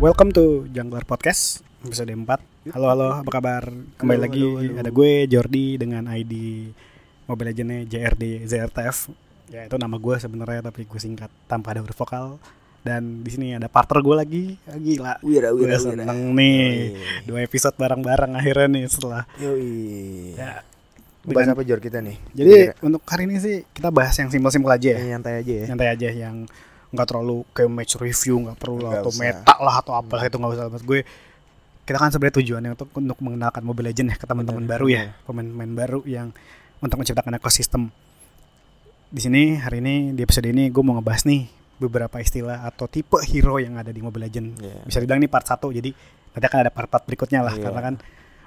Welcome to Jungler Podcast episode 4 Halo halo apa kabar Kembali Halo, lagi halo, halo. ada gue Jordi dengan ID Mobile Legendnya JRD ZRTF Ya itu nama gue sebenarnya tapi gue singkat tanpa ada huruf vokal dan di sini ada partner gue lagi Ah, gila Wira, gue wira, seneng wira. nih Yoi. dua episode bareng-bareng akhirnya nih setelah Yoi. ya Bahas apa Jor kita nih? jadi Kira-kira. untuk hari ini sih kita bahas yang simpel-simpel aja ya Yang nyantai aja ya. nyantai aja yang nggak terlalu kayak match review nggak perlu lah Nggak atau usah. meta lah atau apa itu nggak usah Maksud gue kita kan sebenarnya tujuannya untuk untuk mengenalkan Mobile Legends ya ke teman-teman baru ya pemain-pemain baru yang untuk menciptakan ekosistem di sini hari ini di episode ini gue mau ngebahas nih beberapa istilah atau tipe hero yang ada di Mobile Legends Iya. bisa dibilang ini part 1 jadi nanti akan ada part-part berikutnya lah Iya. karena kan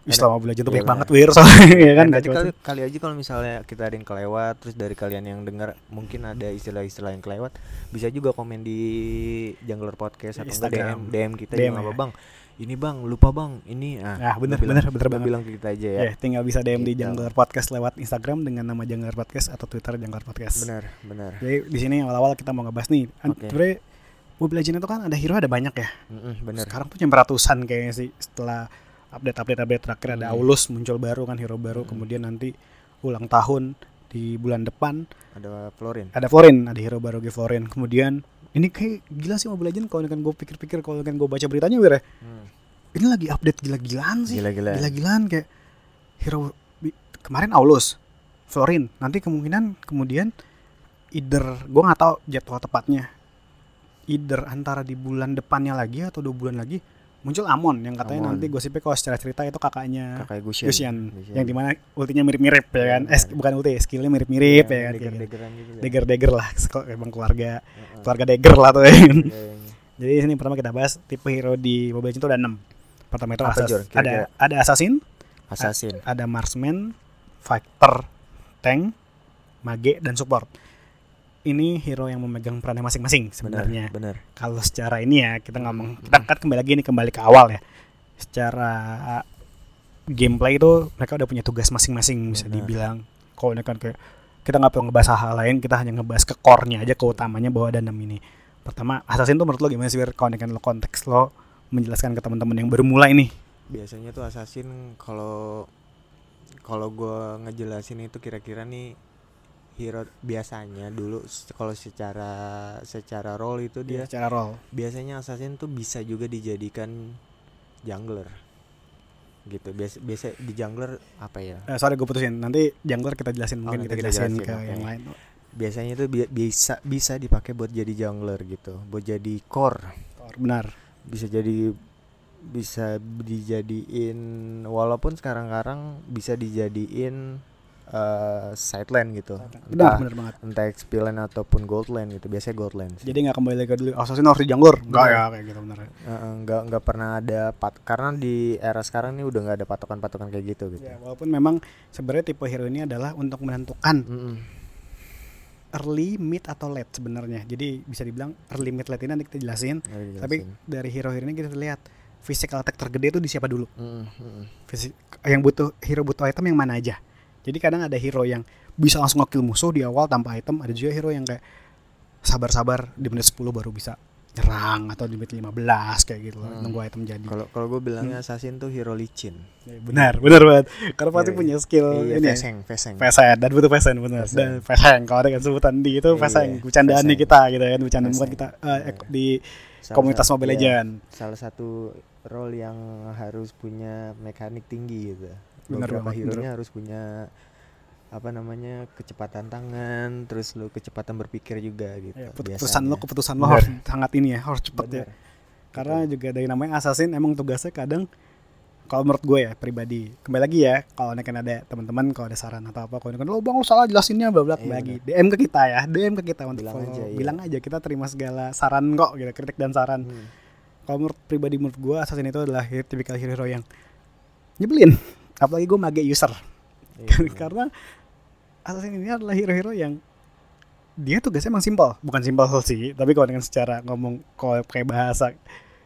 Islam Mobile Legends tuh iya banyak banget benar. wir soalnya ya kan nanti cuma kali, kali aja kalau misalnya kita ada yang kelewat terus dari kalian yang dengar mungkin ada istilah-istilah yang kelewat bisa juga komen di Jungler Podcast atau. DM DM kita DM nggak ya. apa bang ini bang lupa bang ini ah Nah, bener, bilang- bener, bener banget. bilang ke kita aja ya Ya, tinggal bisa DM di Gitu. Jungler Podcast lewat Instagram dengan nama Jungler Podcast atau Twitter Jungler Podcast. benar benar Jadi di sini awal-awal kita mau ngebahas nih. Oke. Sebenarnya Mobile Legends itu kan ada hero ada banyak ya. Mm-mm, benar Sekarang tuh nyampe ratusan kayaknya sih setelah update-update update terakhir ada Hmm. Aulus muncul baru kan hero baru. Hmm. Kemudian nanti ulang tahun di bulan depan ada Florin ada Florin, ada hero baru G Florin. Kemudian ini kayak gila sih Mobile Legends kalau kan gue pikir-pikir kalau kan gue baca beritanya Wir ya, Hmm. ini lagi update gila-gilaan sih. Gila-gilaan. Gila-gilaan kayak hero kemarin Aulus, Florin. Nanti kemungkinan kemudian either gue nggak tahu jadwal tepatnya. Either antara di bulan depannya lagi atau dua bulan lagi muncul Amon yang katanya Amon. nanti gosipnya kalau secara cerita itu kakaknya kakak Gusian, yang di mana ultinya mirip-mirip ya kan? Iya, Eh bukan ulti, skillnya mirip-mirip Iya, ya kan? deger-degeran gitu ya. Dagger-dagger lah, kok emang keluarga Heeh. keluarga Dagger lah tuh ya kan. Iya, iya. Jadi di sini pertama kita bahas tipe hero di Mobile Legends itu ada 6 Pertama itu Apa, asas, Jor, ada kira-kira? ada assassin, Assassin ada marksman, fighter, tank, mage dan support. Ini hero yang memegang perannya masing-masing benar sebenarnya. benar Kalau secara ini ya kita ngomong Hmm. kita kan kembali lagi ini kembali ke awal ya. Secara uh, gameplay itu mereka udah punya tugas masing-masing bisa dibilang. Kalau ini kan kayak kita nggak perlu ngebahas hal lain, kita hanya ngebahas ke core-nya aja, ke utamanya bahwa ada enam ini. Pertama, assassin tuh menurut lo gimana sih? Kalau ini kan lo konteks lo menjelaskan ke teman-teman yang baru mulai nih. biasanya tuh assassin kalau kalau gua ngejelasin itu kira-kira nih hero biasanya dulu kalau secara secara role itu dia secara role. biasanya assassin tuh bisa juga dijadikan jungler gitu biasa biasa di jungler apa ya Eh, sorry gue putusin. Nanti jungler kita jelasin mungkin nanti kita kita jelasin jelasin, ke oke. yang lain. biasanya itu bi- bisa bisa dipakai buat jadi jungler gitu buat jadi core Core, Benar. bisa jadi bisa dijadiin walaupun sekarang-karang bisa dijadiin eh side lane gitu Benar, entah benar banget. entah XP lane ataupun gold lane gitu biasanya gold lane sih. Jadi nggak kembali lagi ke dulu. Assassin harus di jungler. Enggak Benar. ya kayak gitu benar. Eh, eh, nggak nggak pernah ada pat karena di era sekarang nih udah nggak ada patokan-patokan kayak gitu gitu Ya, walaupun memang sebenarnya tipe hero ini adalah untuk menentukan Mm-mm. early, mid atau late sebenarnya. Jadi bisa dibilang early, mid, late ini nanti kita jelasin. Dijelasin. Tapi dari hero-hero ini kita lihat physical attack tergede itu di siapa dulu. Mm-mm. Fisik yang butuh hero butuh item yang mana aja. Jadi kadang ada hero yang bisa langsung nge-kill musuh di awal tanpa item, ada juga hero yang kayak sabar-sabar di menit 10 baru bisa nyerang atau di menit 15 kayak gitu loh, Hmm. nunggu item jadi. kalau kalau gue bilangnya assassin tuh hero licin Ya, benar, benar banget. Karena pasti Iya, punya skill iya ini. ya. feseng feseng Peseng dan butuh peseng benar. Peseng. Dan peseng kalau ada kan sebutan di itu Iya, peseng, bercandaan nih peseng. kita gitu kan, bercandaan bukan Peseng. kita eh, Iya. di Salah komunitas Mobile iya, Legend. salah satu role yang harus punya mekanik tinggi gitu. Bener Beberapa banget, hero-nya harus punya apa namanya kecepatan tangan, terus lu kecepatan berpikir juga gitu. Ya, keputusan lo keputusan lo Benar. harus sangat ini ya, harus cepet ya. Bener. Karena juga dari namanya assassin emang tugasnya kadang kalau menurut gue ya pribadi kembali lagi ya kalau kan ada teman-teman kalau ada saran atau apa kalau kan lo bang lo salah jelasinnya bla bla Iya, lagi DM ke kita ya DM ke kita untuk Bilang follow. aja, iya. bilang aja kita terima segala saran kok gitu kritik dan saran Hmm. kalau menurut pribadi menurut gue assassin itu adalah tipikal hero yang nyebelin apalagi gue mage user. Iya, bener. karena assassin ini adalah hero-hero yang dia tugasnya emang simpel. Bukan simpel sih tapi kalau dengan secara ngomong kalau kayak bahasa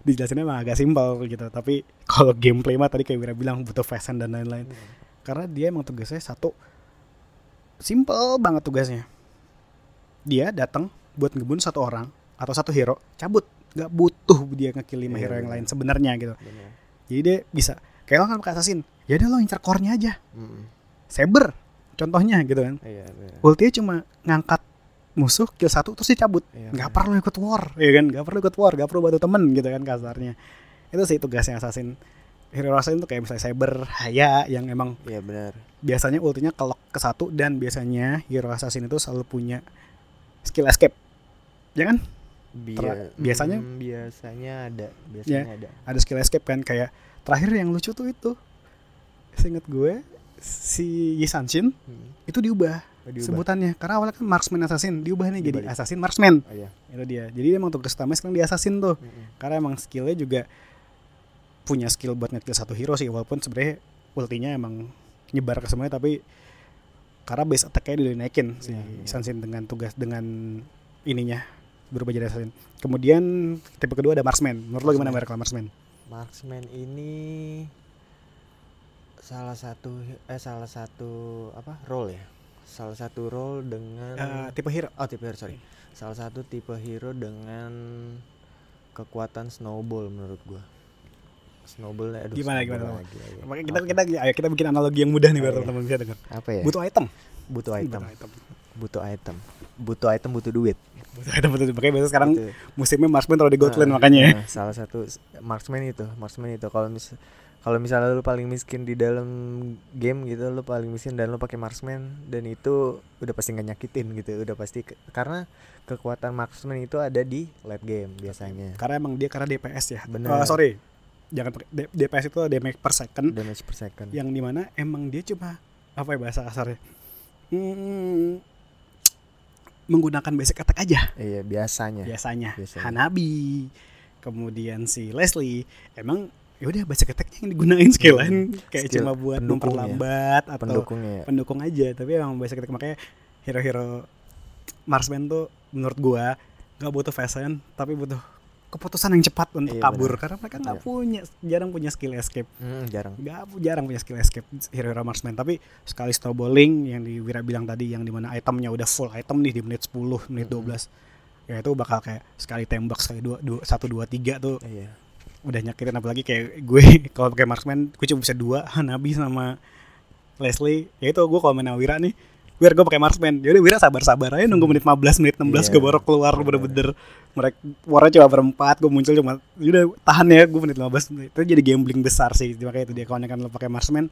dijelasinnya emang agak simpel gitu. Tapi kalau gameplay mah tadi kayak Wira bilang butuh fashion dan lain-lain. Hmm. karena dia emang tugasnya satu simple banget tugasnya. Dia datang buat ngebun satu orang atau satu hero cabut. Nggak butuh dia ngekill lima Iya, hero yang benar. lain sebenarnya gitu. Bener jadi dia bisa kayak lo kan pakai assassin ya udah lo incer core-nya aja. Mm-mm. saber contohnya gitu kan. Iya bener ultinya cuma ngangkat musuh kill satu terus dia cabut Iya, nggak bener. perlu ikut war ya kan? Nggak perlu ikut war nggak perlu bantu temen gitu kan kasarnya. Itu sih tugasnya assassin hero assassin tuh kayak misalnya cyber haya yang emang iya benar. biasanya ultinya kelok ke satu dan biasanya hero assassin itu selalu punya skill escape. Ya kan? Bia- biasanya- mm, biasanya ada biasanya ada. ada skill escape kan kayak terakhir yang lucu tuh itu seinget gue si Yisanshin Hmm. itu diubah, Oh, diubah. sebutannya karena awalnya kan marksman assassin diubah nih jadi Dibalik. assassin marksman oh iya itu dia jadi emang tugas utama sekarang di assassin tuh Mm-mm. karena emang skillnya juga punya skill buat ngekill satu hero sih walaupun sebenarnya ultinya emang nyebar ke semuanya tapi karena base attack-nya dinaikin si Iya, iya. Sansin dengan tugas dengan ininya berubah jadi assassin kemudian tipe kedua ada marksman menurut lo gimana Marksman. merek marksman marksman ini salah satu eh salah satu apa role ya? Salah satu role dengan Eh, tipe hero. Oh tipe hero sorry. Salah satu tipe hero dengan kekuatan snowball menurut gua. Snowball aduh Gimana, snowball gimana? lagi, lagi. Makanya kita kita ayo kita bikin analogi yang mudah nih biar teman-teman bisa dengar apa ya? Butuh item. Butuh item. butuh item. Butuh item. Butuh item butuh duit. Butuh item butuh makanya biasanya sekarang Gitu. musimnya marksman taruh di Goldland Nah, makanya. ya nah, salah satu marksman itu marksman itu. Kalau mis kalau misalnya lu paling miskin di dalam game gitu lu paling miskin dan lu pakai marksman dan itu udah pasti nggak nyakitin gitu udah pasti ke- karena kekuatan marksman itu ada di late game biasanya. Karena emang dia karena DPS ya. Bener. Eh, sorry. Jangan DPS itu damage per second. Damage per second. Yang di mana emang dia cuma apa ya bahasa kasarnya? Hmm, menggunakan basic attack aja. Iya biasanya. Biasanya. Biasanya. Hanabi kemudian si Leslie. Emang ya udah basic attacknya yang digunain skill lain kayak Skill cuma buat memperlambat atau pendukungnya ya. pendukung aja tapi emang basic attack makanya hero-hero marksman tuh menurut gua nggak butuh fashion tapi butuh keputusan yang cepat untuk Iya, kabur benar. karena mereka nggak Iya. punya jarang punya skill escape Hmm, jarang nggak jarang punya skill escape hero-hero marksman tapi sekali snowballing yang di Wira bilang tadi yang di mana itemnya udah full item nih di menit 10 menit Mm-mm. 12 ya itu bakal kayak sekali tembak sekali dua, dua satu dua tiga tuh iya udah nyakitin apalagi kayak gue kalau pakai marksman gue cuma bisa dua Hanabi sama Leslie. Ya itu gue kalau main Wira nih biar gue pakai marksman. Jadi Wira sabar-sabar aja nunggu menit 15 menit 16 Iya, gue baru keluar bener. bener-bener. Mereka warna cuma berempat gue muncul cuma udah tahan ya gue menit 15 menit. Itu jadi gambling besar sih makanya itu dia. Kalau lo pakai marksman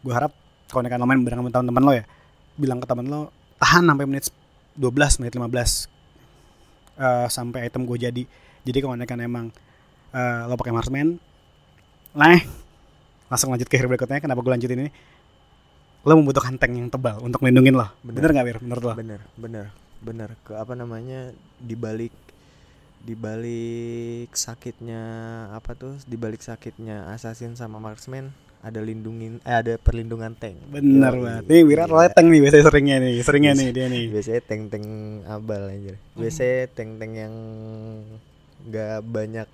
gue harap kalau lo main bareng sama teman-teman lo ya bilang ke teman lo tahan sampai menit 12 menit 15 Eh, sampai item gue jadi. Jadi kalau emang eh, lo pakai marksman nah langsung lanjut ke hero berikutnya. Kenapa gue lanjutin ini? Lo membutuhkan tank yang tebal untuk melindungin lo. Bener. bener nggak Bir menurut lo? Bener bener bener. Ke apa namanya? Dibalik dibalik sakitnya apa tuh? Dibalik sakitnya assassin sama marksman ada lindungin eh ada perlindungan tank. Bener banget. Nih Wira lo tank nih biasanya seringnya nih seringnya Biasa- nih dia nih. Biasanya tank-tank abal anjir. Biasanya tank-tank yang nggak banyak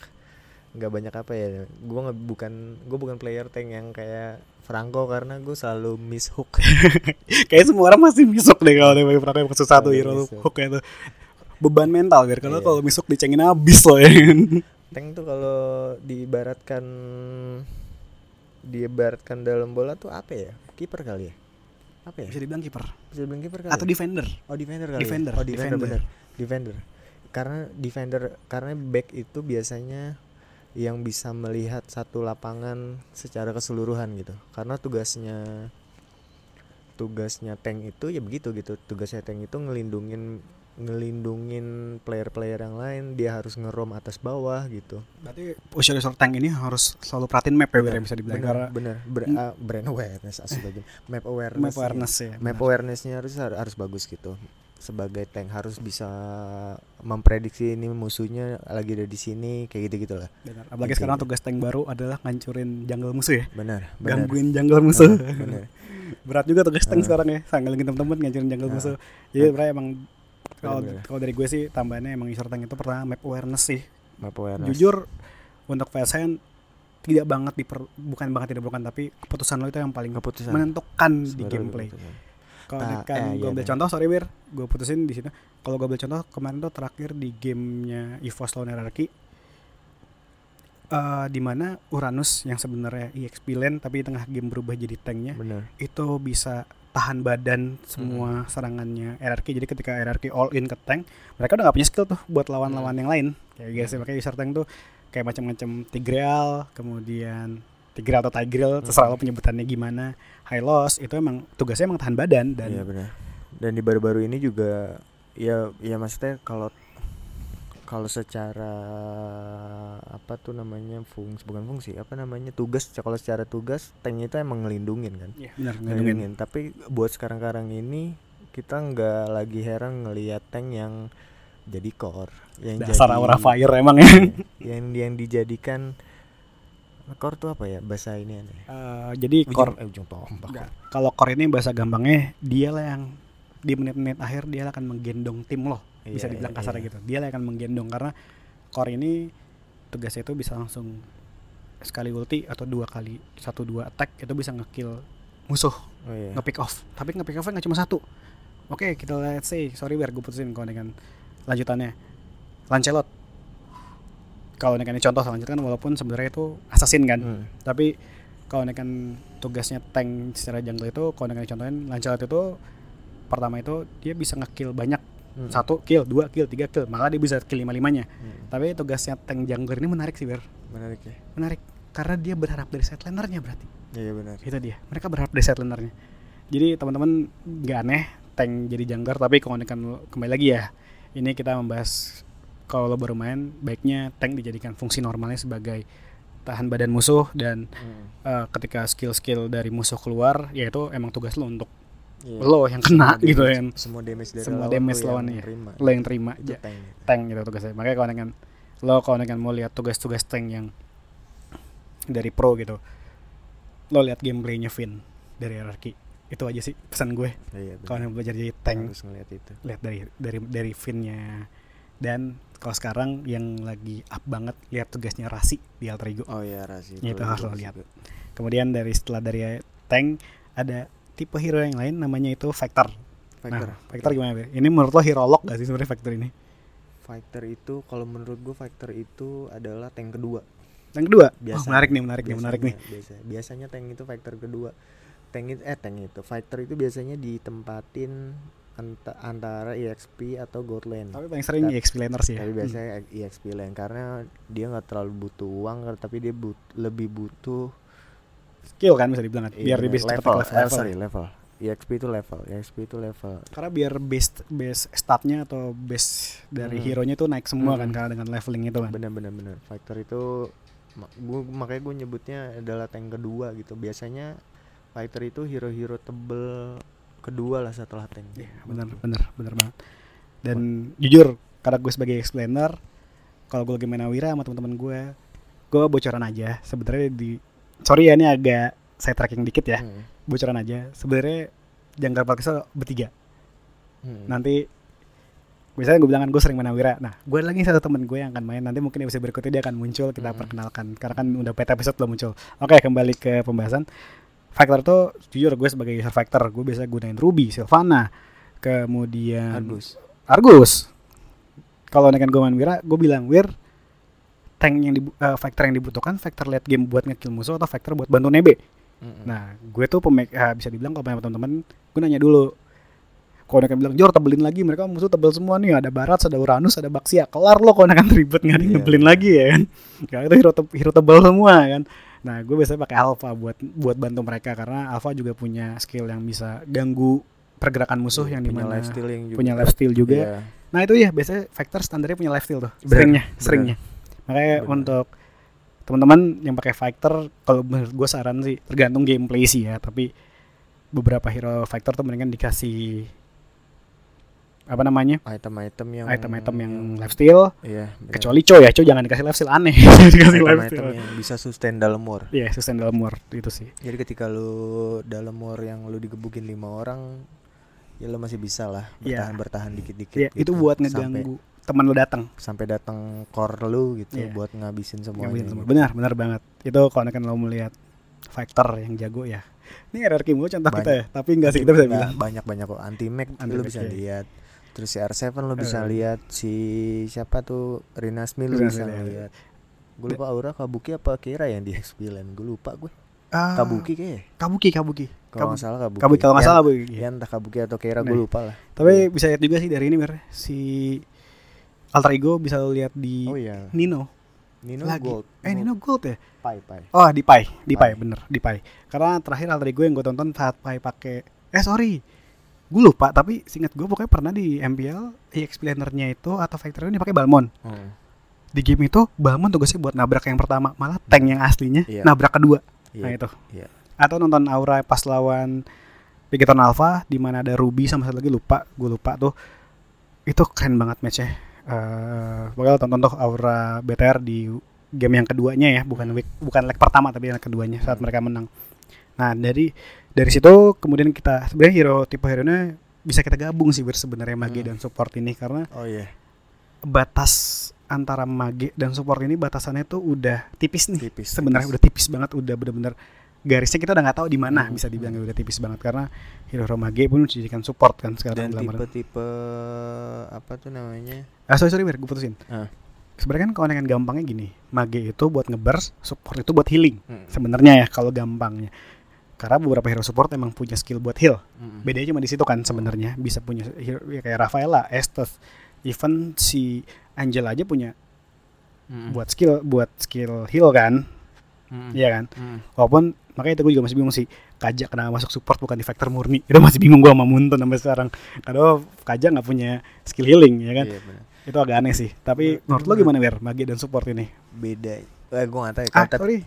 nggak banyak apa ya. Gue nggak bukan gue bukan player tank yang kayak Franco karena gue selalu miss hook. Kayak semua orang masih misuk deh kalau dia perangkat maksud satu hero hooknya tuh. Beban mental biar kalau Iya. kalau misuk dicengin habis loh ya kan? Tank tuh kalau diibaratkan diibaratkan dalam bola tuh apa ya? Kiper kali ya? Apa ya? Bisa dibilang kiper. Bisa bilang kiper kali atau ya? defender. Oh defender kali defender, ya? oh defender, defender. bener. Defender. Karena defender karena back itu biasanya yang bisa melihat satu lapangan secara keseluruhan gitu. Karena tugasnya tugasnya tank itu ya begitu gitu. Tugasnya tank itu ngelindungin ngelindungin player-player yang lain. Dia harus ngerom atas bawah gitu. Berarti user user tank ini harus selalu perhatiin map ya bisa dibilang. bener karena bener Ber- Hmm. ah, brand awareness astaga map awareness map awareness ya map benar. awarenessnya harus harus bagus gitu sebagai tank harus bisa memprediksi ini musuhnya lagi ada di sini kayak gitu gitulah Benar. apalagi Gitu. sekarang tugas tank baru adalah ngancurin jungle musuh ya. Benar benar. Gangguin jungle musuh. Benar berat juga tugas tank Ah. sekarang ya sanggulin temen-temen ngancurin jungle Ah. musuh. Jadi sebenarnya emang kalau kalau dari gue sih tambahannya emang user tank itu pertama map awareness sih. Map awareness. Jujur untuk VSN tidak banget diper bukan banget tidak bukan tapi keputusan lo itu yang paling keputusan. menentukan di Sebenarnya gameplay. keputusan. Kalau kan eh, gue iya ambil deh. contoh sorry bir gue putusin di sini. Kalau gue ambil contoh kemarin tuh terakhir di gamenya EVOS lawan RRQ eh di mana Uranus yang sebenarnya EXP tapi di tengah game berubah jadi tanknya bener. itu bisa tahan badan semua serangannya RRQ jadi ketika RRQ all in ke tank mereka udah gak punya skill tuh buat lawan-lawan yang lain. Kayak guys makanya user tank tuh kayak macam-macam Tigreal kemudian Tigreal atau Tigreal terserah lo penyebutannya gimana. High Loss itu emang tugasnya emang tahan badan dan Iya benar. Dan di baru-baru ini juga ya ya maksudnya kalau kalau secara apa tuh namanya fungsi bukan fungsi apa namanya tugas kalau secara tugas tank itu emang ngelindungin kan? Iya, benar ngelindungin. ngelindungin. Tapi buat sekarang-karang ini kita nggak lagi heran ngelihat tank yang jadi core yang dasar jadi- aura fire emang ya. Iya, yang yang dijadikan core tuh apa ya bahasa ini aneh Eh, jadi ujung, eh, ujung tombak Enggak. Kalau core ini bahasa gampangnya dia lah yang di menit-menit akhir dia akan menggendong tim lo. Bisa Iya, dibilang iya, kasar iya. gitu. Dia akan menggendong karena core ini tugasnya itu bisa langsung sekali ulti atau dua kali satu dua attack itu bisa ngekill musuh oh iya nge-pick off. Tapi nge-pick offnya nggak cuma satu. Oke, kita let's say sorry biar gue putusin kalau dengan lanjutannya. Lancelot. Kalau ini contoh Lancelot kan walaupun sebenarnya itu assassin kan Hmm. tapi kalau nekan tugasnya tank secara jungle itu kalau nekan contohin Lancelot itu pertama itu dia bisa ngekill banyak. Hmm. satu kill dua kill tiga kill malah dia bisa kill lima limanya Hmm. tapi tugasnya tank jungler ini menarik sih ber. Menarik ya. Menarik karena dia berharap dari set lanernya berarti. Iya benar. Itu dia mereka berharap dari set lanernya. Jadi teman-teman nggak aneh tank jadi jungler tapi kalau nekan kembali lagi ya ini kita membahas kalau lo baru main baiknya tank dijadikan fungsi normalnya sebagai tahan badan musuh dan Hmm. eh, ketika skill-skill dari musuh keluar ya itu emang tugas lo untuk Iya. lo yang kena Semua gitu damage- kan semua damage dari Semua lawan damage yang lawannya. terima. lo yang terima aja tank tank gitu tugasnya makanya kalau dengan lo kalau dengan mau lihat tugas-tugas tank yang dari pro gitu lo lihat gameplaynya Vin dari RRQ itu aja sih pesan gue iya kalau yang belajar jadi tank harus ngeliat itu lihat dari dari dari Vinnya dan kalau sekarang yang lagi up banget lihat tugasnya Rasi di Alter Ego oh iya rasi Itu harus lo lihat. kemudian dari setelah dari tank ada tipe hero yang lain namanya itu Factor Factor Nah, Factor gimana? Ber? Ini menurut lo hero lock gak sih sebenarnya Factor ini? Factor itu kalau menurut gue Factor itu adalah tank kedua Yang kedua, oh, Biasanya. menarik nih, menarik nih, menarik nih. Biasanya- biasa biasanya tank itu Factor kedua tank itu eh tank itu Factor itu biasanya ditempatin antara EXP atau Gold Lane Tapi paling sering EXP laner sih ya. tapi biasanya EXP lane karena dia nggak terlalu butuh uang tapi dia but- lebih butuh skill kan bisa dibilang kan. Iya, Biar dia bener. bisa cepet level, level, level. sorry level EXP itu level EXP itu level Karena biar base base statnya atau base dari Hmm. hero-nya itu naik semua kan Hmm. karena dengan leveling itu kan. bener bener bener Factor itu gua makanya gue nyebutnya adalah tank kedua gitu biasanya Fighter itu hero-hero tebel kedua lah setelah tank Iya, bener bener bener banget. Dan jujur karena gue sebagai explainer kalau gue lagi main Awira sama teman-teman gue, gue bocoran aja. Sebenarnya di sorry ya ini agak saya tracking dikit ya. Hmm, Bocoran aja. Sebenarnya jangkar Palkisah bertiga. hmm. nanti misalnya gue bilang kan gue sering main Awira nah gue lagi satu temen gue yang akan main nanti mungkin episode berikutnya dia akan muncul kita Mhm. perkenalkan karena kan udah peta episode belum muncul oke kembali ke pembahasan Factor tuh jujur gue sebagai user Factor gue biasa gunain Ruby, Sylvana kemudian Argus Argus kalau dengan gue main Wira gue bilang Wir tank yang dibu- eh, factor yang dibutuhkan factor late game buat ngekill musuh atau factor buat bantu nebe Mm-mm. Nah, gue tuh pemek ah, bisa dibilang kalau punya teman-teman, gue nanya dulu. Kalau mereka bilang, Jor tebelin lagi, mereka musuh tebel semua nih, ada Barat, ada Uranus, ada Baxia, kelar lo kalau kan ribet nggak yang Iya, ngebelin lagi ya kan. Karena itu hero, te- hero tebel semua kan. Nah, gue biasanya pakai Alpha buat buat bantu mereka karena Alpha juga punya skill yang bisa ganggu pergerakan musuh yang punya di mana yang juga punya lifesteal juga. Iya. Nah itu ya biasanya Factor standarnya punya lifesteal tuh. Bener, Seringnya, bener. seringnya. Makanya Bener. untuk teman-teman yang pakai Factor, kalau menurut gue saran sih tergantung gameplay sih ya. Tapi beberapa hero Factor tuh mendingan dikasih apa namanya item-item yang item-item yang lifesteal. iya. Kecuali Cho ya, Cho jangan dikasih lifesteal aneh. dikasih item-item lifesteal. yang bisa sustain dalam war Iya, sustain dalam war itu sih. jadi ketika lu dalam war yang lu digebukin lima orang ya lu masih bisa lah Iya. bertahan bertahan dikit-dikit itu gitu. buat Sampai- ngeganggu teman lo datang. sampai datang core lu gitu Iya. buat ngabisin semuanya Ngabisin semua. gitu. Benar, benar banget. Itu kalau kan lo melihat Factor yang jago ya. Ini RRQ mulu contoh kita ya, tapi enggak sih kita bisa bilang. banyak banyak kok anti mag lu Anti-mag, bisa iya. lihat terus si R7 lu bisa Eh. lihat si siapa tuh Rinasmi Rinasmi, bisa iya. lihat. gue lupa aura kabuki apa kira yang di X9 gue lupa gue Ah, kabuki kayaknya kabuki kabuki. Kalau nggak salah kabuki. Kabuki kalau nggak Yang- salah bu ya entah kabuki atau kira Nah. gue lupa lah. tapi bisa lihat juga sih dari ini Mir si alter ego bisa lo lihat di oh iya. Nino. Nino lagi. Gold eh Nino Gold ya? Pai Pai. Oh di Pai. Di Pai, Pai. bener di Pai. Karena terakhir alter ego yang gue tonton saat Pai pakai eh sorry gue lupa tapi singkat gue pokoknya pernah di MPL explainernya itu atau factory ini pakai Balmon Hmm. di game itu Balmon tugasnya buat nabrak yang pertama malah tank yang aslinya Iya. nabrak kedua Iya. nah itu iya. atau nonton Aura pas lawan Pigeton Alpha di mana ada Ruby sama satu lagi lupa gue lupa tuh itu keren banget matchnya eh pokoknya tonton tuh Aura BTR di game yang keduanya ya bukan week, bukan leg pertama tapi yang keduanya saat Hmm. mereka menang nah dari dari situ kemudian kita sebenarnya hero tipe hero nya bisa kita gabung sih sebenarnya mage Hmm. dan support ini karena oh iya batas antara mage dan support ini batasannya tuh udah tipis nih tipis sebenarnya tipis. udah tipis banget udah bener-bener garisnya kita udah nggak tahu di mana Hmm. bisa dibilang udah tipis banget karena hero hero mage pun dijadikan support kan sekarang dan tipe-tipe apa tuh namanya ah sorry sorry gue putusin Ah. sebenarnya kan dengan gampangnya gini mage itu buat ngeburst support itu buat healing Mm. sebenarnya ya kalau gampangnya karena beberapa hero support emang punya skill buat heal. Mm-mm. bedanya cuma di situ kan sebenarnya. Bisa punya hero ya kayak Rafaela Estes even si Angel aja punya Mm-mm. buat skill buat skill heal kan. Mm-mm. iya kan? Mm. Walaupun makanya itu gue juga masih bingung sih. Kaja kenapa masuk support bukan di factor murni? Itu masih bingung gue sama Munton sampai sekarang. Karena Kaja nggak punya skill healing ya kan? Iya. Itu agak aneh sih. Tapi Bener- menurut lo gimana Wer Mage dan support ini? Beda. Eh gue gak tahu ya Ah sorry.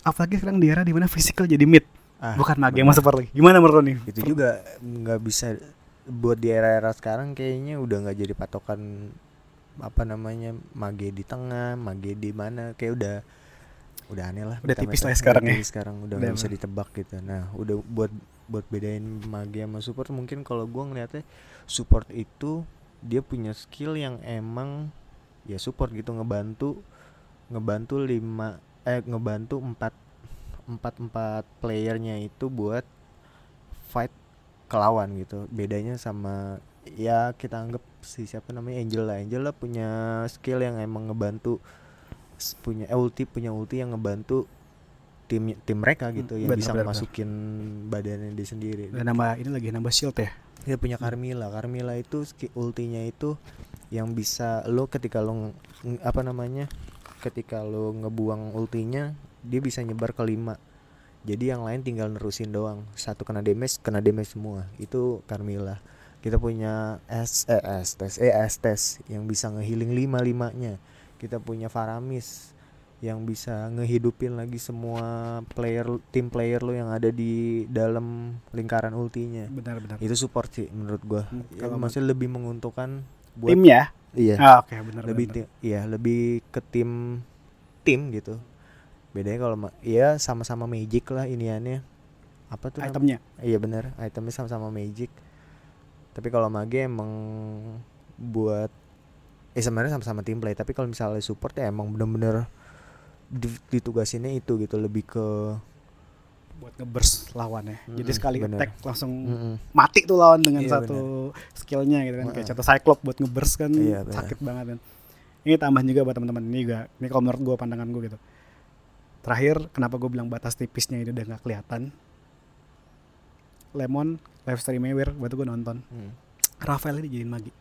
Apalagi sekarang di era di mana physical jadi mid ah, Bukan Mage support lagi Gimana menurut lo nih? Itu juga nggak bisa buat di era-era sekarang kayaknya udah nggak jadi patokan apa namanya mage di tengah mage di mana kayak udah udah aneh lah Udah tipis lah sekarang ya. sekarang udah nggak bisa ditebak gitu. Nah udah buat buat bedain mage sama support mungkin kalau gua ngeliatnya support itu dia punya skill yang emang ya support gitu ngebantu ngebantu lima eh ngebantu empat empat empat playernya itu buat fight ke lawan gitu. Bedanya sama ya kita anggap si siapa namanya Angel lah. Angel lah punya skill yang emang ngebantu punya eh, ulti punya ulti yang ngebantu tim tim mereka gitu yang bener, bisa bener, bener. masukin badannya dia sendiri. Udah nambah ini lagi nambah shield ya? Dia punya Carmilla. Carmilla itu ski- ultinya itu yang bisa lo ketika lo apa namanya ketika lo ngebuang ultinya dia bisa nyebar ke lima. Jadi yang lain tinggal nerusin doang. Satu kena damage kena damage semua. Itu Carmilla. Kita punya S eh S tes eh S tes yang bisa ngehealing lima limanya kita punya Faramis yang bisa ngehidupin lagi semua player tim player lo yang ada di dalam lingkaran ultinya. Benar-benar itu support sih menurut gua. Hmm, ya, kalau maksudnya lebih menguntungkan buat Tim ya? Iya. Ah, Oke benar lebih benar. tim iya lebih ke tim tim gitu bedanya kalau ma- ya sama-sama magic lah iniannya. Apa tuh Itemnya? Iya benar itemnya sama-sama magic. Tapi kalau mage emang buat eh sebenarnya sama-sama tim play tapi kalau misalnya support ya emang bener-bener di- ditugasinnya itu gitu. Lebih ke buat ngeburst lawannya. Jadi Mm-mm, sekali bener. attack langsung Mm-mm. mati tuh lawan dengan Iya, satu skillnya gitu kan. Kayak contoh Cyclops buat ngeburst kan Iya, sakit banget kan. Ini tambahan juga buat teman-teman. Ini juga ini kalau menurut gue pandangan gue gitu terakhir kenapa gue bilang batas tipisnya ini udah nggak kelihatan Lemon live streamnya wir waktu gue nonton Hmm. Rafael ini dijadiin magi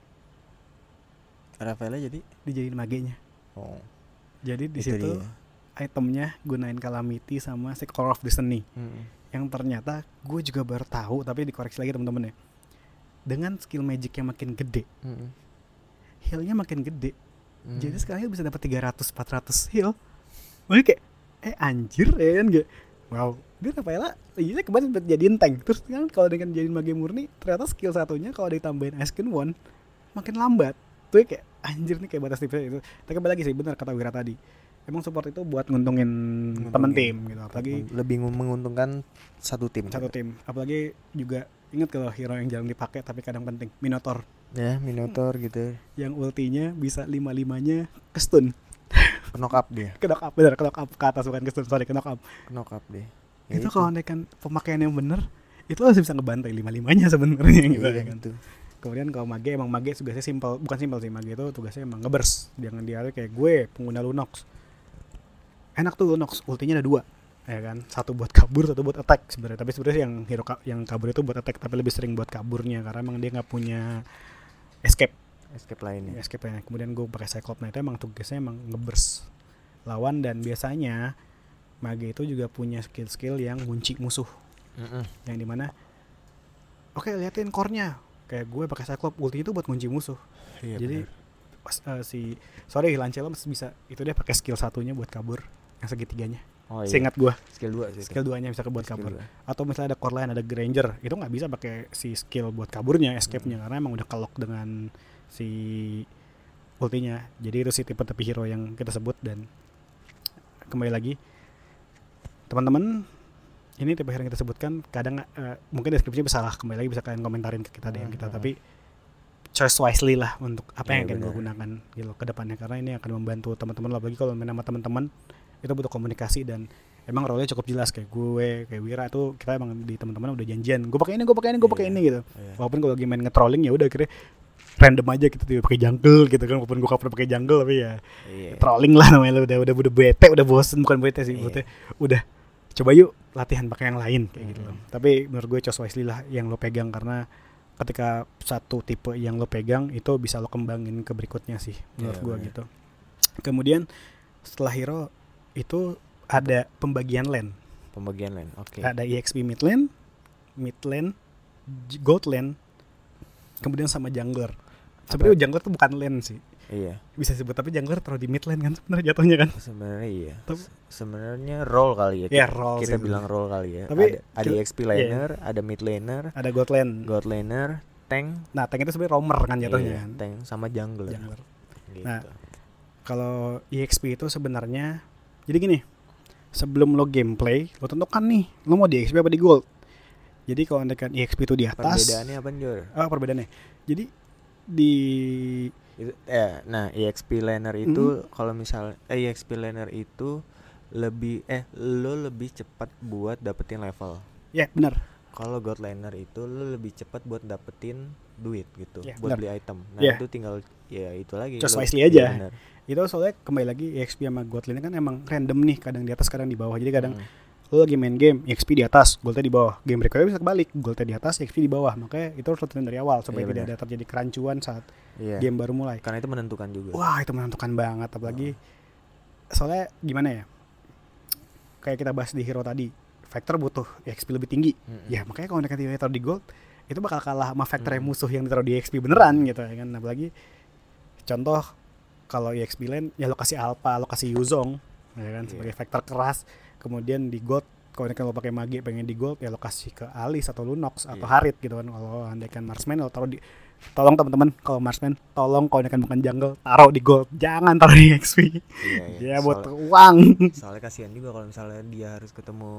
Rafaela jadi dijadiin magenya oh jadi di itu situ dia. itemnya gunain calamity sama si core of destiny Mm. yang ternyata gue juga baru tahu tapi dikoreksi lagi teman-teman ya dengan skill magic yang makin gede Mm. healnya makin gede Mm. jadi sekarang dia bisa dapat 300 400 heal kayak eh anjir ya kan gak? Wow. Dia Rafaela iya kemarin sempat jadiin tank. Terus kan kalau dengan jadiin mage murni ternyata skill satunya kalau ditambahin Asken One makin lambat. Tuh kayak anjir nih kayak batas tipsnya itu. Tapi kembali lagi sih benar kata Wira tadi. Emang support itu buat nguntungin temen Nguntungin. tim gitu. Apalagi lebih menguntungkan satu tim. Satu tim. Apalagi juga ingat kalau hero yang jarang dipakai tapi kadang penting Minotaur. Ya Minotaur gitu. Yang ultinya bisa lima limanya ke stun knock up dia. Knock up benar knock up ke atas bukan ke sorry knock up knock up dia. Ya itu kalau andaikan pemakaian yang bener itu masih bisa ngebantai lima limanya sebenarnya gitu iya, ya kan. gitu. kemudian kalau mage emang mage tugasnya simpel bukan simpel sih mage itu tugasnya emang ngebers. Jangan dia kayak gue pengguna lunox. Enak tuh Nox ultinya ada dua ya kan? Satu buat kabur satu buat attack sebenarnya. Tapi sebenarnya yang hero ka- yang kabur itu buat attack tapi lebih sering buat kaburnya karena emang dia nggak punya escape escape lainnya escape nya kemudian gue pakai cyclops. Nah itu emang tugasnya emang ngebers lawan dan biasanya mage itu juga punya skill-skill yang ngunci musuh. Mm-mm. yang di mana oke liatin core-nya. Kayak gue pakai cyclops ulti itu buat ngunci musuh. Iya, jadi benar. pas eh, si sorry Lancelo bisa itu dia pakai skill satunya buat kabur yang segitiganya. Oh, iya. seingat gue skill 2 sih skill duanya bisa buat Skill kabur. dua. atau misalnya ada core lain ada granger itu nggak bisa pakai si skill buat kaburnya escape-nya. Karena emang udah kelok dengan si ultinya. Jadi itu si tipe tipe hero yang kita sebut. Dan kembali lagi teman-teman ini tipe hero yang kita sebutkan kadang eh, mungkin deskripsinya salah. Kembali lagi bisa kalian komentarin ke kita DM kita. Hmm. tapi choice wisely lah untuk apa yang akan gue gunakan gitu ke depannya. Karena ini akan membantu teman-teman apalagi kalau main sama teman-teman itu butuh komunikasi. Dan emang role cukup jelas. Kayak gue kayak Wira tuh kita emang di teman-teman udah janjian. Gue pakai ini gue pakai ini gue pakai Iya. ini gitu. Iya. walaupun kalau lagi main nge-trolling ya udah akhirnya random aja gitu tiba pakai jungle gitu kan walaupun gue gak pernah pakai jungle tapi ya Iya. trolling lah namanya udah udah udah bete udah bosen bukan bete sih Iya. bete udah coba yuk latihan pakai yang lain kayak gitu loh Mhm. tapi menurut gue choose wisely lah yang lo pegang karena ketika satu tipe yang lo pegang itu bisa lo kembangin ke berikutnya sih menurut Iya, gue benar. gitu kemudian setelah hero itu ada pembagian lane Pembagian lane. Oke. ada EXP mid lane mid lane gold lane kemudian sama jungler sebenarnya jungler tuh bukan lane sih Iya. bisa disebut tapi jungler taruh di mid lane kan sebenarnya jatuhnya kan Sebenarnya iya. Sebenarnya role kali ya. ya roll kita sih bilang role kali ya. Tapi ada, ada EXP laner, ada mid laner, ada gold lane god laner, tank, nah tank itu sebenarnya roamer kan jatuhnya iya, kan tank sama jungler. jungler Gitu. Nah, kalau EXP itu sebenarnya jadi gini sebelum lo gameplay lo tentukan nih lo mau di EXP apa di gold jadi kalau kan EXP itu di atas Perbedaannya apa Jor? oh perbedaannya jadi di Itu, eh, nah EXP laner itu Mm-hmm. kalau misal eh, EXP laner itu lebih eh lo lebih cepat buat dapetin level. ya benar Kalau god laner itu lo lebih cepat buat dapetin duit gitu, Ya, buat benar. beli item. Nah Ya. itu tinggal ya itu lagi. Just wisely aja. benar. itu soalnya kembali lagi EXP sama gold lane kan emang random nih kadang di atas kadang di bawah jadi kadang Mm. Lo lagi main game EXP di atas goldnya di bawah game berikutnya bisa kebalik goldnya di atas EXP di bawah makanya itu harus latihan dari awal supaya Iya, tidak ada terjadi kerancuan saat Iya. game baru mulai Karena itu menentukan juga. Wah itu menentukan banget apalagi soalnya gimana ya kayak kita bahas di hero tadi factor butuh XP lebih tinggi Mm-mm. ya makanya kalau mereka taruh di gold itu bakal kalah sama factor Hmm. musuh yang ditaruh di XP beneran gitu ya kan apalagi contoh kalau EXP lane ya lokasi alpha lokasi Yuzong ya kan Iya. sebagai factor keras kemudian di gold kalau mereka lo pakai mage pengen di gold ya lokasi ke Alice atau Lunox atau Iya. Harit gitu kan. Kalau andaikan Marsman lo taruh di tolong teman-teman kalau Marsman tolong kalau andaikan bukan jungle taruh di gold. Jangan taruh di XP Iya, iya. ya buat Soal- uang. soalnya kasihan juga kalau misalnya dia harus ketemu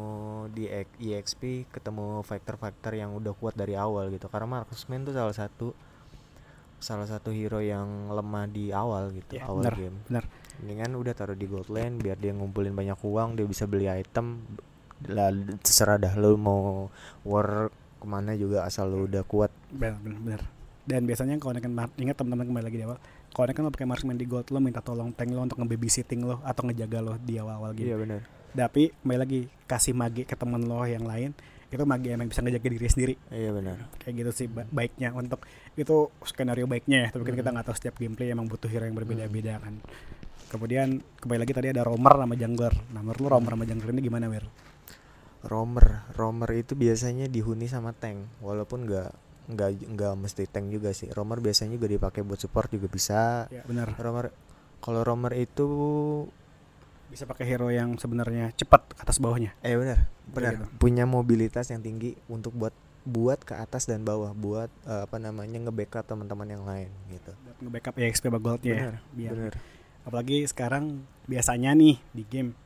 di EXP ketemu faktor-faktor yang udah kuat dari awal gitu. Karena Marksman tuh salah satu salah satu hero yang lemah di awal gitu Iya, awal benar, game. benar. mendingan udah taruh di gold lane biar dia ngumpulin banyak uang dia bisa beli item. Lah terserah dah lu mau war ke mana juga asal lu udah kuat. Benar benar benar. dan biasanya kalau mar- ingat teman-teman kembali lagi di awal kalau andaikan lo pakai Marsman di gold lo minta tolong tank lo untuk nge-babysitting lo atau ngejaga lo di awal-awal game. iya benar. Tapi kembali lagi kasih mage ke teman lo yang lain itu mage yang bisa ngejaga diri sendiri. Iya benar. Kayak gitu sih ba- baiknya. Untuk itu skenario baiknya ya tapi kan kita Mhm. nggak tahu setiap gameplay emang butuh hero yang berbeda-beda kan. Kemudian kembali lagi tadi ada roamer sama jungler. Nah menurut lu roamer sama jungler ini gimana wir roamer roamer itu biasanya dihuni sama tank. Walaupun nggak nggak nggak mesti tank juga sih. Roamer biasanya juga dipakai buat support juga bisa. Ya benar. Roamer kalau roamer itu bisa pakai hero yang sebenarnya cepat atas bawahnya. Eh benar. Benar. gitu. punya mobilitas yang tinggi untuk buat buat ke atas dan bawah. Buat eh, apa namanya nge-backup teman-teman yang lain gitu. Buat nge-backup EXP sama goldnya ya benar biar benar. Apalagi sekarang biasanya nih di game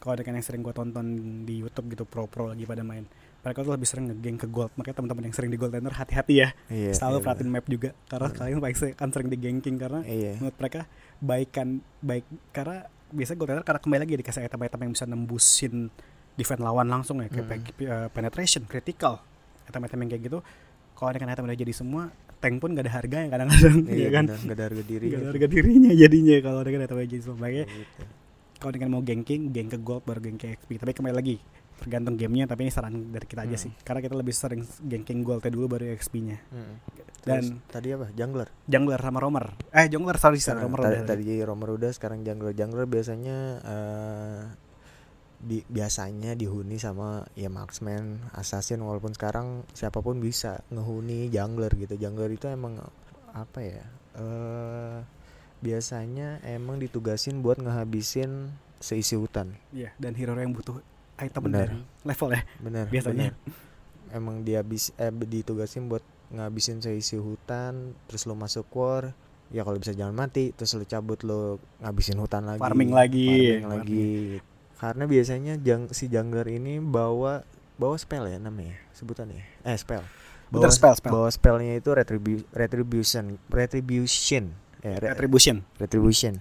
kalau ada kan yang sering gue tonton di YouTube gitu pro-pro lagi pada main mereka tuh lebih sering ngegeng ke gold. Makanya teman-teman yang sering di gold laner hati-hati ya. Iya selalu iya, perhatiin map juga karena Benar. kalian paling sering, kan sering di ganking karena iya. menurut mereka baikan baik karena biasa gold laner karena kembali lagi dikasih item-item yang bisa nembusin defense lawan langsung ya kayak eh, penetration critical item-item yang kayak gitu. Kalau kan item udah jadi semua tank pun gak ada harganya kadang-kadang iya ya kan? nggak ada harga diri. Gak ada harga dirinya jadinya kalau kan item udah jadi semua. Makanya gitu. kalau dengan mau ganking gank ke gold baru gank ke XP tapi kembali lagi tergantung gamenya tapi ini saran dari kita aja Hmm. sih karena kita lebih sering ganking goldnya dulu baru XP-nya Mm. Dan- Terus tadi apa? Jungler. jungler sama roamer eh jungler sorry sorry, Sekarang roamer tadi, udah. tadi Romer udah, sekarang Jungler. Jungler biasanya eh di biasanya dihuni sama ya marksman, assassin walaupun sekarang siapa pun bisa ngehuni jungler gitu. Jungler itu emang apa ya? eh biasanya emang ditugasin buat ngehabisin seisi hutan. Iya, dan hero yang butuh item Benar. dari level ya Bener. biasanya. bener. Emang dia bis eh ditugasin buat ngabisin seisi hutan, terus lo masuk war, ya kalau bisa jangan mati, terus lo cabut lo ngabisin hutan lagi. Farming lagi, farming farming. lagi. Karena biasanya jang, si jungler ini bawa bawa spell ya namanya, sebutannya. Eh spell. Bener, spell, spell. Bawa spellnya itu retribu- retribution, retribution. Ya, re- Retribution. retribution.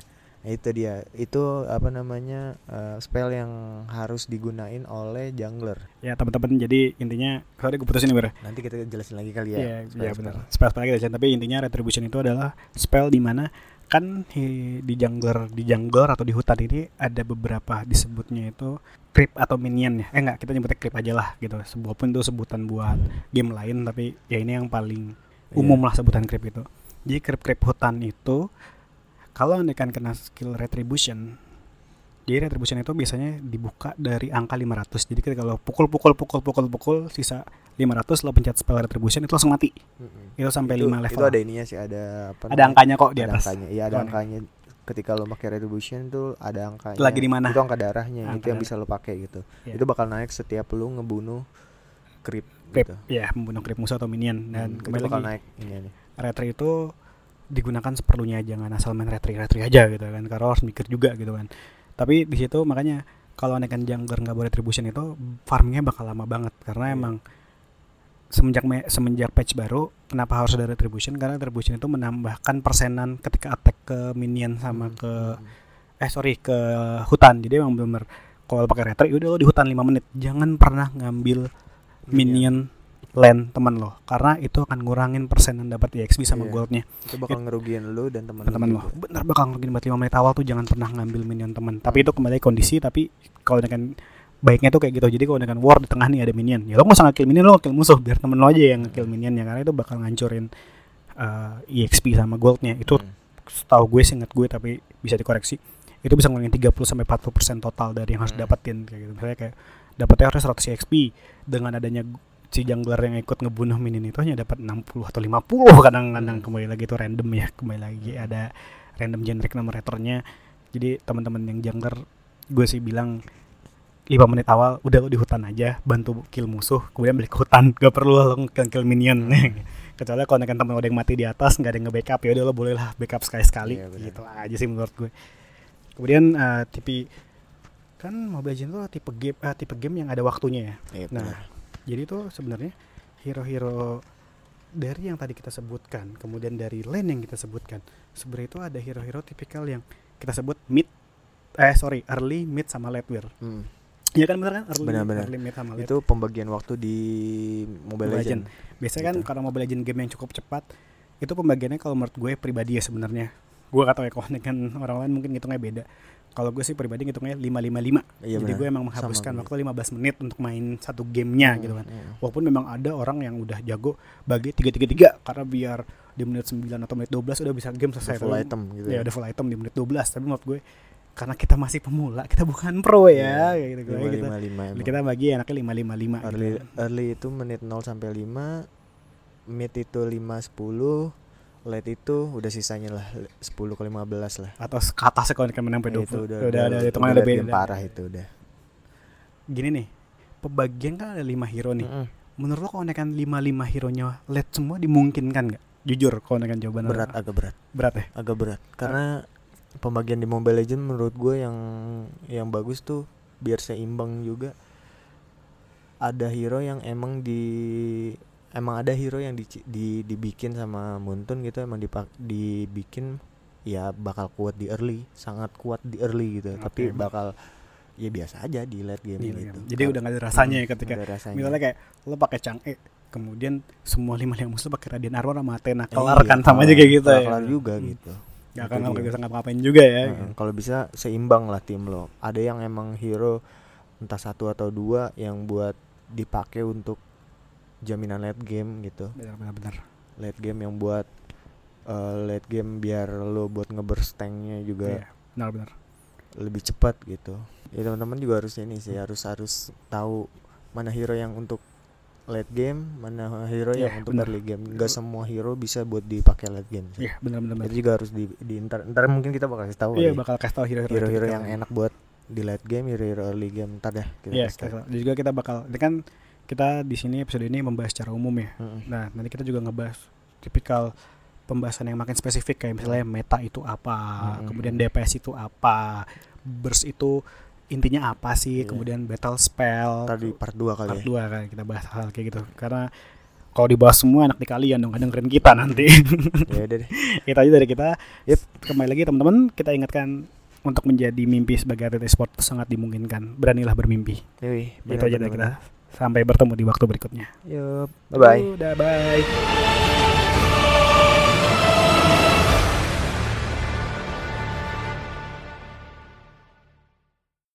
Itu dia. Itu apa namanya? eh, spell yang harus digunain oleh jungler. Ya teman-teman jadi intinya sorry gue putusin Ber. Nanti kita jelasin lagi kali ya. Iya, spell- spell. benar. Spell spell gitu tapi intinya retribution itu adalah spell di mana kan di jungler di jungler atau di hutan ini ada beberapa disebutnya itu creep atau minion ya. Eh enggak, kita nyebutnya creep aja lah gitu. Sebuah pun itu sebutan buat game lain tapi ya ini yang paling Iya. umum lah sebutan creep itu. Jadi creep creep hutan itu kalau anda kan kena skill retribution jadi retribution itu biasanya dibuka dari angka 500 jadi ketika lo pukul pukul pukul pukul pukul sisa 500 lo pencet spell retribution itu langsung mati Mm-mm. itu sampai itu, 5 level Itu ada ininya sih, ada apa ada angkanya kok di Ada atas angkanya. Iya, ada Tuh, angkanya. Ketika lo pakai retribution tuh ada angkanya. Lagi di mana? Itu angka darahnya, Angka itu yang darah. bisa lo pakai gitu. Iya. Itu bakal naik setiap lo ngebunuh creep, creep gitu. ya membunuh creep musuh atau minion dan Hmm, kembali itu bakal lagi naik ini nih. retri itu digunakan seperlunya jangan asal main retri retri aja gitu kan karena harus mikir juga gitu kan. Tapi di situ makanya kalau nekan jungler nggak bawa retribution itu farmingnya bakal lama banget. Karena Iya. emang semenjak me- semenjak patch baru kenapa harus ada retribution? Karena retribution itu menambahkan persenan ketika attack ke minion sama Hmm, ke hmm. eh sorry ke hutan. Jadi emang bener kalau pakai retri udah lo di hutan 5 menit. Jangan pernah ngambil minion land teman lo karena itu akan ngurangin persenan dapat EXP sama Iya. goldnya. Itu bakal ngerugiin lo dan teman teman lo. bener bakal ngurangin buat 5 menit awal tuh jangan pernah ngambil minion teman tapi itu kembali kondisi tapi kalau dengan baiknya tuh kayak gitu. Jadi kalau dengan war di tengah nih ada minion ya lo nggak usah nge-kill minion lo kill musuh. Biar temen lo aja yang nge-kill minionnya karena itu bakal ngancurin uh, EXP sama goldnya. Itu Hmm. setahu gue seingat gue tapi bisa dikoreksi itu bisa ngurangin 30 sampai 40% total dari yang harus Hmm. dapetin kayak gitu. Misalnya kayak dapetnya harus 100 EXP dengan adanya si jungler yang ikut ngebunuh minion itu hanya dapat 60 atau 50 kadang-kadang Hmm. kembali lagi itu random ya kembali lagi ada random generic numeratornya. Jadi teman-teman yang jungler gue sih bilang 5 menit awal udah lo di hutan aja bantu kill musuh kemudian balik ke hutan. Gak perlu lo kill, kill minion. Kecuali kalau nekan temen lo ada yang mati di atas nggak ada yang nge-backup ya udah lo boleh lah backup sekali-sekali. Iya, benar. gitu aja sih menurut gue kemudian eh, tipe kan Mobile Legends tuh tipe game eh, tipe game yang ada waktunya ya. Iya, Nah. Jadi itu sebenarnya hero-hero dari yang tadi kita sebutkan, kemudian dari lane yang kita sebutkan, sebenarnya itu ada hero-hero tipikal yang kita sebut mid, eh sorry early, mid sama late wear. Hmm. Iya kan bener kan early, Benar-benar. early mid sama late. Itu pembagian waktu di Mobile Mobile Legend. Biasanya kan gitu. karena Mobile Legend game yang cukup cepat, itu pembagiannya kalau menurut gue pribadi ya sebenarnya. Gue gak tau ya kalau kan orang lain mungkin ngitungnya beda. Kalau gue sih pribadi ngitungnya 555. Iya, Jadi gue emang menghabiskan waktu 15 menit untuk main satu gamenya Hmm, gitu kan. hmm. Walaupun memang ada orang yang udah jago bagi 333 karena biar di menit 9 atau menit 12 udah bisa game selesai. Full item gitu Ya udah full item di menit 12. Tapi menurut gue karena kita masih pemula, kita bukan pro ya kayak gitu. Makanya kita 555 emang. kita bagi enaknya 555 early gitu. early itu menit 0 sampai 5 mid itu 5 10 late itu udah sisanya lah 10 ke 15 lah Atau ke atasnya kalau kita menang sampai Nah, 20. itu udah udah, udah udah game beda. parah itu udah Gini nih. Pembagian kan ada 5 hero nih. Mm-mm. Menurut lo kalau nekan 55 hero-nya late semua dimungkinkan nggak? Jujur kalau nekan jawaban berat agak berat berat ya. agak berat karena pembagian di Mobile Legend menurut gue yang yang bagus tuh biar seimbang juga ada hero yang emang di emang ada hero yang di, di dibikin sama Muntun gitu emang dipak, dibikin ya bakal kuat di early sangat kuat di early gitu tapi Oke. bakal ya biasa aja di late game Iya, gitu Jadi udah gak ada rasanya ya Hmm, ketika rasanya. misalnya kayak lo pakai Chang'e kemudian semua lima lima musuh pakai Radiant Armor sama Athena Eh, kelar iya, kan sama aja kayak gitu kelar- ya. kelar juga Hmm. gitu Gak akan nggak dia. bisa ngapa-ngapain juga ya. Heeh, kalau bisa seimbang lah tim lo ada yang emang hero entah satu atau dua yang buat dipakai untuk jaminan late game gitu Benar-benar benar. late game yang buat eh, late game biar lo buat ngeburst tanknya juga Iya, benar-benar. lebih cepat gitu ya teman-teman juga harus ini sih harus harus tahu mana hero yang untuk late game mana hero Iya, yang untuk benar. early game nggak semua hero bisa buat dipakai late game. Iya, benar-benar. benar. itu juga harus di, di ntar, ntar mungkin kita bakal kasih tahu Iya, kali. bakal kasih tahu hero-hero itu hero-hero kita. yang enak buat di late game hero-hero early game ntar deh kita Iya, kasih tahu. juga kita bakal ini kan kita di sini episode ini membahas secara umum ya. Mm-mm. Nah, nanti kita juga ngebahas tipikal pembahasan yang makin spesifik kayak misalnya meta itu apa, Mm-mm. kemudian DPS itu apa, burst itu intinya apa sih, Iya. kemudian battle spell. ntar di part 2 kali part ya 2 kan kita bahas hal kayak gitu. Karena kalau dibahas semua enak di kalian dong, kadang dengerin kita nanti. ya deh itu aja dari kita. Yep. Kembali lagi teman-teman, kita ingatkan untuk menjadi mimpi sebagai atlet sport sangat dimungkinkan. Beranilah bermimpi. Yoi, itu aja dari benar-benar. kita. Sampai bertemu di waktu berikutnya. Yup, bye bye Udah bye.